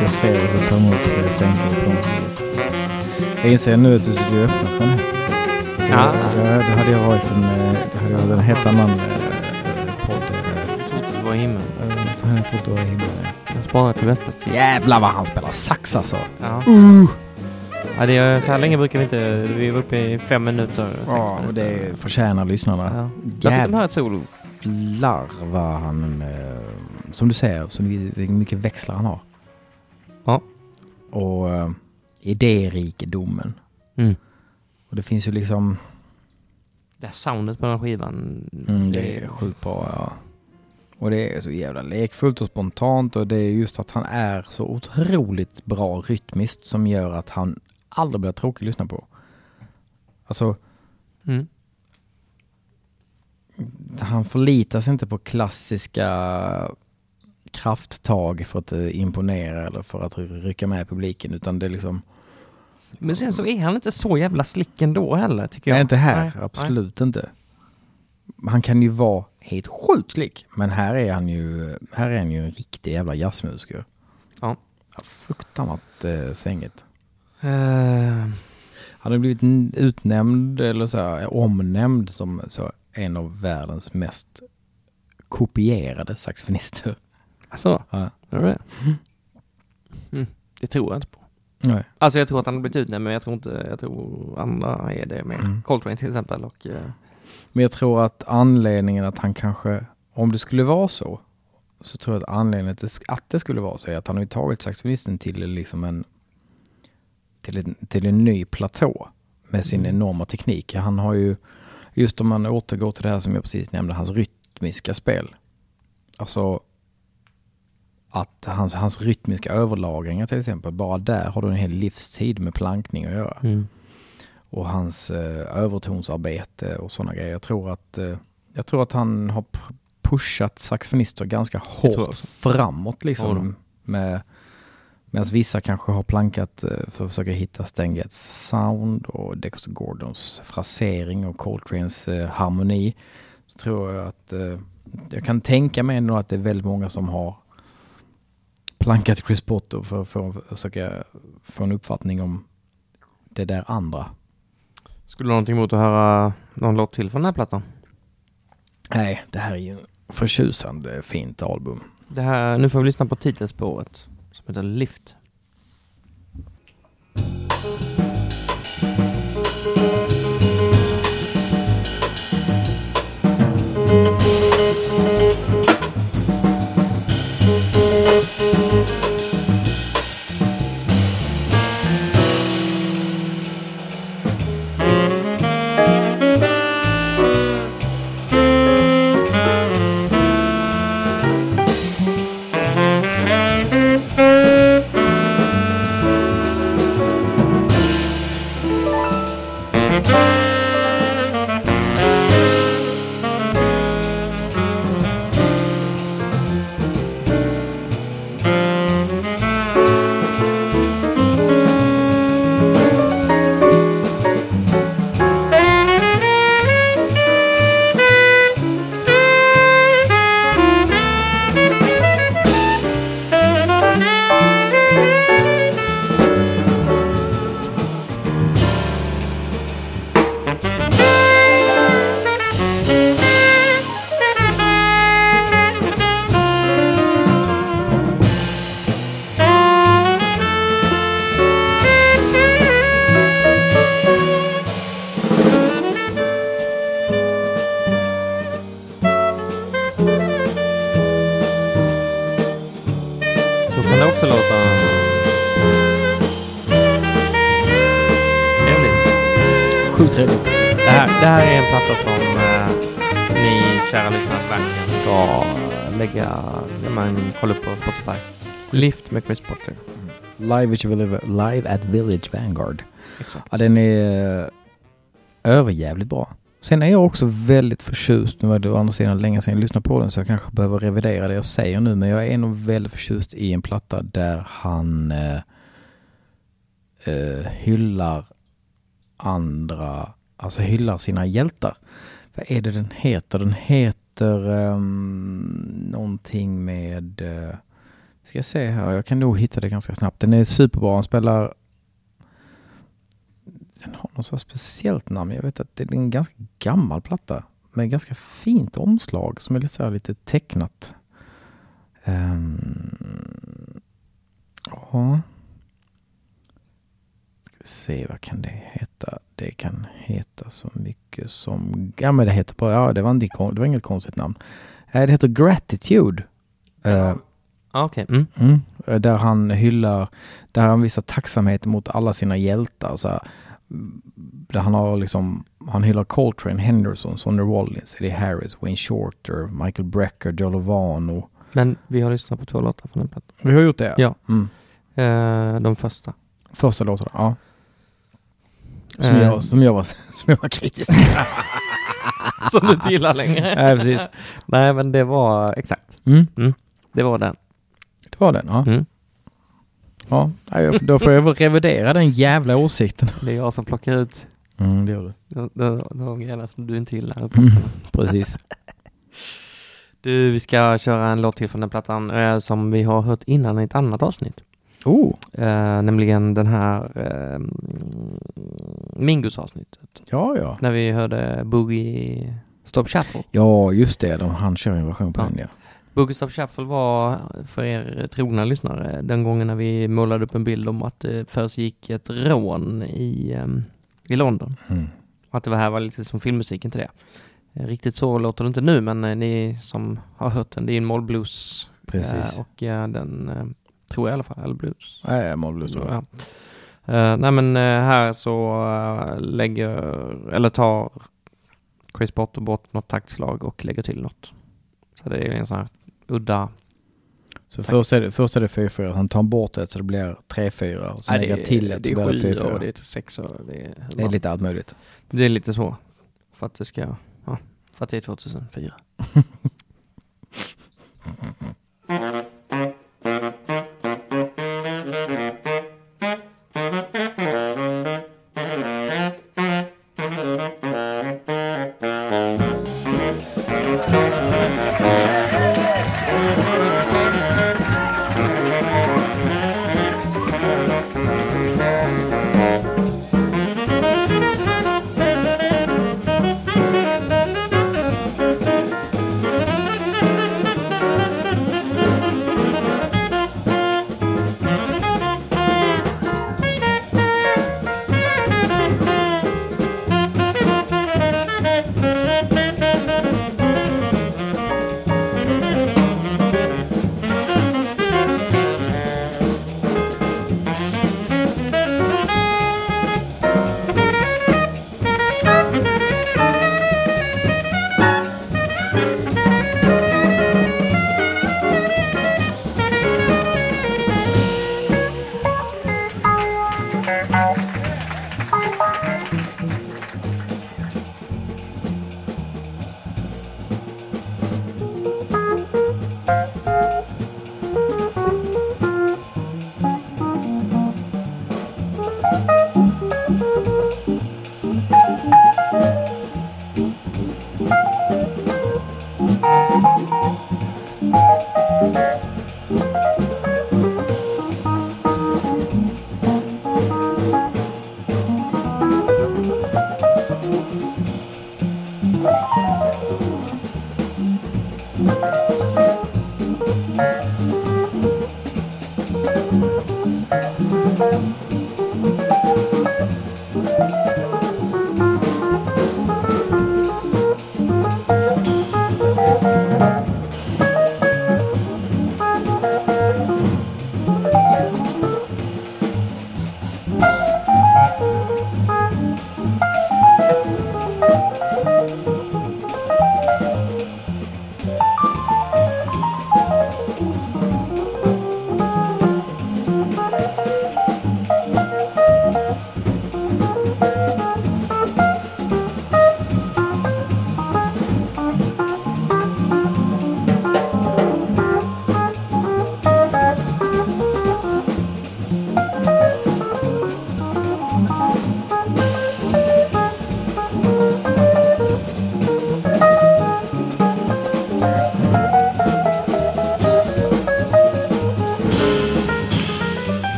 Det. Jag att det tar emot eh, sänkningen på något sätt. Jag inser nu att du skulle öppna på den här. Ja. Då hade jag varit en, eh, då hade varit en helt annan eh, podd. Trodde det var himmel. eh, det var himlen. Jag sparar till bästa tid. Jävlar vad han spelar sax alltså. Ja. ja, det är, så här länge brukar vi inte. Vi är uppe i fem minuter, sex Ja, och minuter. det förtjänar lyssnarna. Ja. Där fick de ett solo. Jävlar vad han, eh, som du säger, så mycket växlar han har. Och eh, idérikedomen. Mm. Och det finns ju liksom, Det här soundet på den här skivan. mm, det är sjukt bra ja. Och det är så jävla lekfullt och spontant och det är just att han är så otroligt bra rytmiskt som gör att han aldrig blir tråkig att lyssna på. Alltså, Mm. han förlitar sig inte på klassiska krafttag för att eh, imponera eller för att rycka med publiken utan det är liksom, Men sen så är han inte så jävla slick ändå heller, tycker jag. nej inte här, Nej, absolut inte. Han kan ju vara helt sjukt slick, men här är han ju, här är han ju en riktig jävla jazzmusiker. Ja. Fruktansvärt eh, svängigt. nej. Eh, Han har blivit utnämnd eller så här, omnämnd som så, en av världens mest kopierade saxofonister. Alltså, Ja. är det det? Mm. Det tror jag inte på. Nej. Alltså jag tror att han har blivit utnämnd, men jag tror inte, jag tror andra är det med. Mm. Coltrane till exempel och... eh, Men jag tror att anledningen att han kanske, om det skulle vara så, så tror jag att anledningen att det, att det skulle vara så är att han har ju tagit saxofonisten till liksom en, till en, till en ny platå med sin Mm. enorma teknik. Han har ju, just om man återgår till det här som jag precis nämnde, hans rytmiska spel. Alltså att hans, hans rytmiska överlagringar till exempel, bara där har du en hel livstid med plankning att göra Mm. och hans eh, övertonsarbete och sådana grejer. Jag tror att, eh, jag tror att han har pushat saxofonister ganska hårt framåt Ja liksom. Med, Medan vissa kanske har plankat eh, för att försöka hitta Stan Getz sound och Dexter Gordons frasering och Coltranes eh, harmoni. Så tror jag att eh, jag kan tänka mig ändå att det är väldigt många som har plankat Chris Potter för, för att försöka få en uppfattning om det där andra. Skulle du ha någonting emot att höra någon låt till från den här plattan? Nej, det här är ju förtjusande fint album. Det här, nu får vi lyssna på titelspåret som heter Lift. Música Med Chris Potter. Live at, Village, live at Village Vanguard. Exakt. Ja, den är eh, överjävligt bra. Sen är jag också väldigt förtjust, nu var det å andra sidan länge sedan jag lyssnade på den så jag kanske behöver revidera det jag säger nu, men jag är nog väldigt förtjust i en platta där han eh, eh, hyllar andra, alltså hyllar sina hjältar. Vad är det den heter? Den heter um, någonting med, uh, ska jag se här, jag kan nog hitta det ganska snabbt. Den är superbra, han spelar den har något så speciellt namn. Jag vet att det är en ganska gammal platta med ganska fint omslag som är lite så här lite tecknat. Um, ja. Ska vi se, vad kan det heta? Det kan heta så mycket som... Ja, men det heter bara... Ja, det var, en, det var inget konstigt namn. Eh, det heter Gratitude. Uh, Okej. Mm. Mm. Där han hyllar, där han visar tacksamhet mot alla sina hjältar. Så här, där han har liksom, han hyllar Coltrane, Henderson, Sonny Rollins, Eddie Harris, Wayne Shorter, Michael Brecker, Joe Lovano. Men vi har lyssnat på två låtar från den plattan. Vi har gjort det? Ja. Mm. Eh, de första. Första låtarna, ja. Som, Eh. jag, som, jag var, som jag var kritisk Som du inte gillar längre. Nej, precis. Nej, men det var exakt. Mm. Det var den. Det var den, ja. Mm. ja. Då får jag väl revidera den jävla åsikten. Det är jag som plockar ut Mm, det gör du. de, de, grejerna som du inte gillar. Mm. Precis. Du, vi ska köra en låt till från den plattan eh, som vi har hört innan i ett annat avsnitt. Oh, Eh, nämligen den här eh, Mingus avsnittet. ja, ja. När vi hörde Boogie Stop Shuffle. Ja, just det. De, han kör en version på Ja. den, ja. Boogie Stop Shuffle var för er trogna lyssnare den gången när vi målade upp en bild om att det försiggick ett rån i, eh, i London. Mm. Att det var här var lite som filmmusiken till det. Riktigt så låter det inte nu, men eh, ni som har hört den, det är en mollblues. Precis. Eh, och den eh, tror jag i alla fall, eller blues. Nej, Mollblues tror jag. Ja. Nej men här så lägger, eller tar Chris Potter bort något taktslag och lägger till något. Så det är en sån här udda. Så först är det, först är det 4-4, han tar bort ett så det blir 3-4 och sen Nej, lägger till ett så blir det 4-4. det är till sex och det är, Det är lite allt möjligt. det är lite så. För att det ska, ja, för att det är 2004.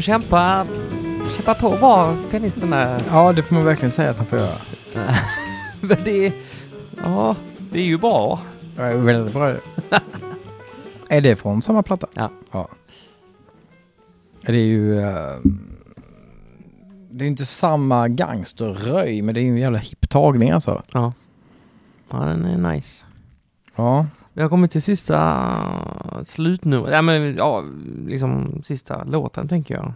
får kämpa, kämpa på och vara pianist den där. Ja, det får man verkligen säga att han får göra. Men det är, ja, det är ju bra. Ja, det är väldigt bra. är det från samma platta? Ja. ja. Det är ju... eh, det är inte samma gangsterröj, men det är ju en jävla hipp tagning alltså. Ja. Ja, den är nice. Ja. Vi har kommit till sista slutnummer, ja men ja, liksom sista låten tänker jag.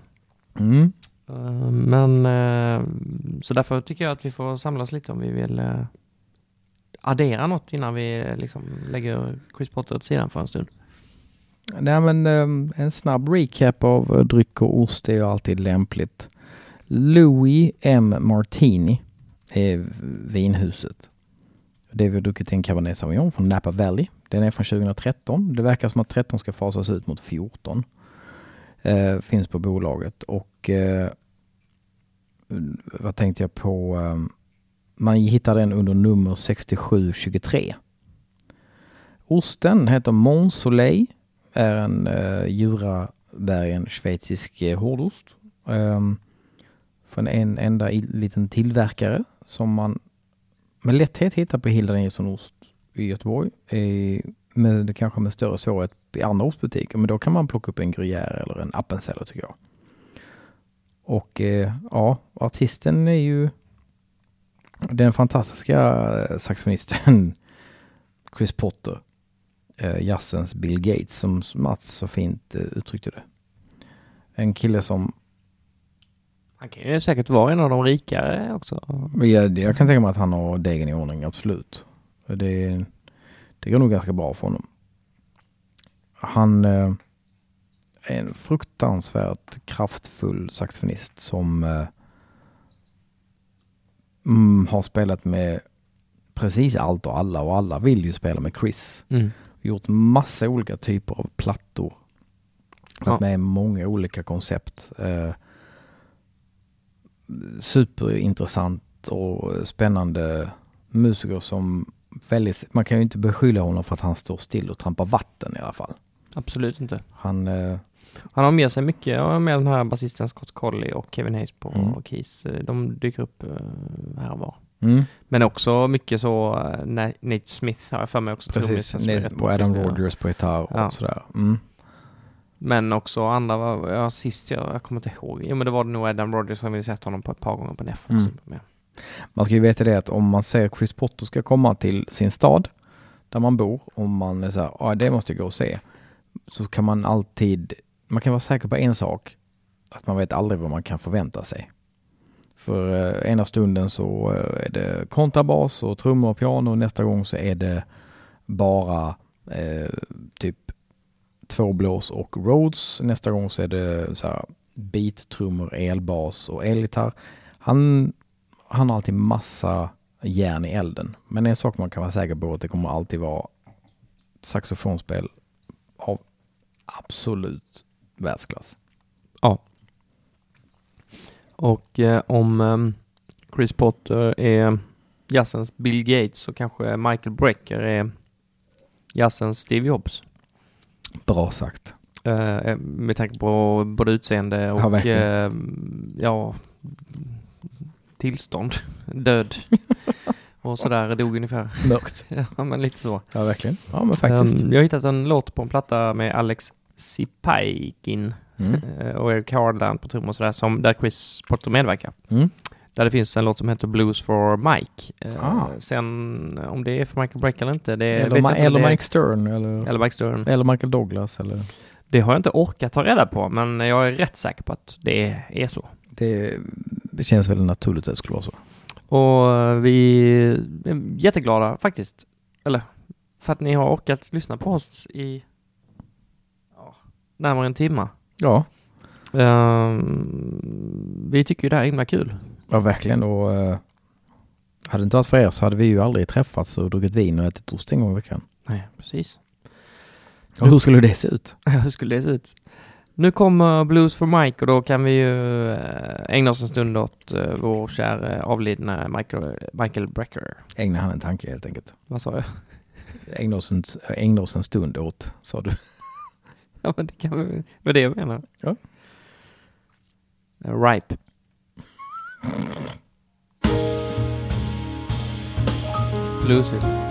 Mm. Eh, Men eh, så därför tycker jag att vi får samla oss lite om vi vill eh, addera något innan vi liksom lägger Chris Potter åt sidan för en stund. Nej men eh, en snabb recap av dryck och ost är ju alltid lämpligt. Louis M. Martini är vinhuset. Det vi har druckit en Cabernet Sauvignon från Napa Valley. Den är från 2013. Det verkar som att 13 ska fasas ut mot 14. Eh, finns på bolaget och eh, vad tänkte jag på? Eh, man hittar den under nummer 6723. Osten heter Mont Soleil är en eh, Jurabergen schweizisk eh, hårdost. Eh, från en enda i, liten tillverkare som man med lätthet hittar på Hilda Nilsson Ost i Göteborg. Eh, med, kanske med större svårighet i andra ostbutiker, men då kan man plocka upp en Gruyère eller en Appenzeller tycker jag. Och eh, ja, artisten är ju den fantastiska eh, saxofonisten Chris Potter eh, jazzens Bill Gates som Mats så fint eh, uttryckte det. En kille som, Han kan ju säkert vara en av de rikare också. jag, jag kan tänka mig att han har degen i ordning, absolut. Det, det går nog ganska bra för honom. Han eh, är en fruktansvärt kraftfull saxofonist som eh, mm, har spelat med precis allt och alla och alla vill ju spela med Chris. Mm. gjort massa olika typer av plattor. Ja. Varit med i många olika koncept. Eh, superintressant och spännande musiker som väldigt, man kan ju inte beskylla honom för att han står still och trampar vatten i alla fall. Absolut inte. Han, eh, Han har med sig mycket, med den här basisten Scott Colley och Kevin Hayes på Mm. keys. Eh, De dyker upp eh, här och var. mm, Men också mycket så, eh, Na- Nate Smith har jag för mig också. precis, Nate och Adam. Rogers på gitarr och Ja. sådär. Mm. Men också andra, ja sist jag, jag kommer inte ihåg. Jo men det var nog Adam Rogers som vi sett honom på ett par gånger på NEF också. Mm. Man ska ju veta det att om man ser Chris Potter ska komma till sin stad där man bor, om man är så här, ja det måste jag gå och se, så kan man alltid, man kan vara säker på en sak, att man vet aldrig vad man kan förvänta sig. För eh, ena stunden så eh, är det kontrabas och trummor och piano, nästa gång så är det bara eh, typ två blås och Rhodes, nästa gång så är det så här beat, trummor, elbas och elgitarr. Han han har alltid massa järn i elden. Men en sak man kan vara säker på är att det kommer alltid vara saxofonspel av absolut världsklass. Och eh, om ehm, Chris Potter är jazzens Bill Gates så kanske Michael Brecker är jazzens Steve Jobs. Bra sagt. Eh, med tanke på både utseende Ja, och verkligen. eh, ja, tillstånd, död och sådär, dog ungefär. Mörkt. Ja, men lite så. Ja, verkligen. Ja, men faktiskt. Ehm, jag har hittat en låt på en platta med Alex Sipaikin Mm. eh, och Eric Hardland på trummor och sådär, som, där Chris Potter medverkar. Mm. Där det finns en låt som heter Blues for Mike. Eh, Ah. Sen om det är för Michael Breck eller inte, det Eller, Ma- eller det Mike Stern eller, eller Mike Stern. eller Michael Douglas. Eller, Det har jag inte orkat ta reda på, men jag är rätt säker på att det är så. det, det känns väl naturligt att det skulle vara så. Och eh, vi är jätteglada faktiskt. Eller, för att ni har orkat lyssna på oss i ja, närmare en timme. Ja, Ehm, vi tycker ju det här är himla kul. ja verkligen. Och, eh, hade det inte varit för er så hade vi ju aldrig träffats och druckit vin och ätit ost en gång i veckan. Nej, precis. Och hur skulle det se ut? Hur skulle det se ut? Nu kommer Blues for Mike och då kan vi ju eh, ägna oss en stund åt eh, vår kära avlidna Michael, Michael Brecker. Ägna han en tanke helt enkelt. Vad sa jag? Ägna oss en, ägna oss en stund åt, sa du. Ja men det kan vi, var det jag menar. Ja. Eh, Ripe. Lose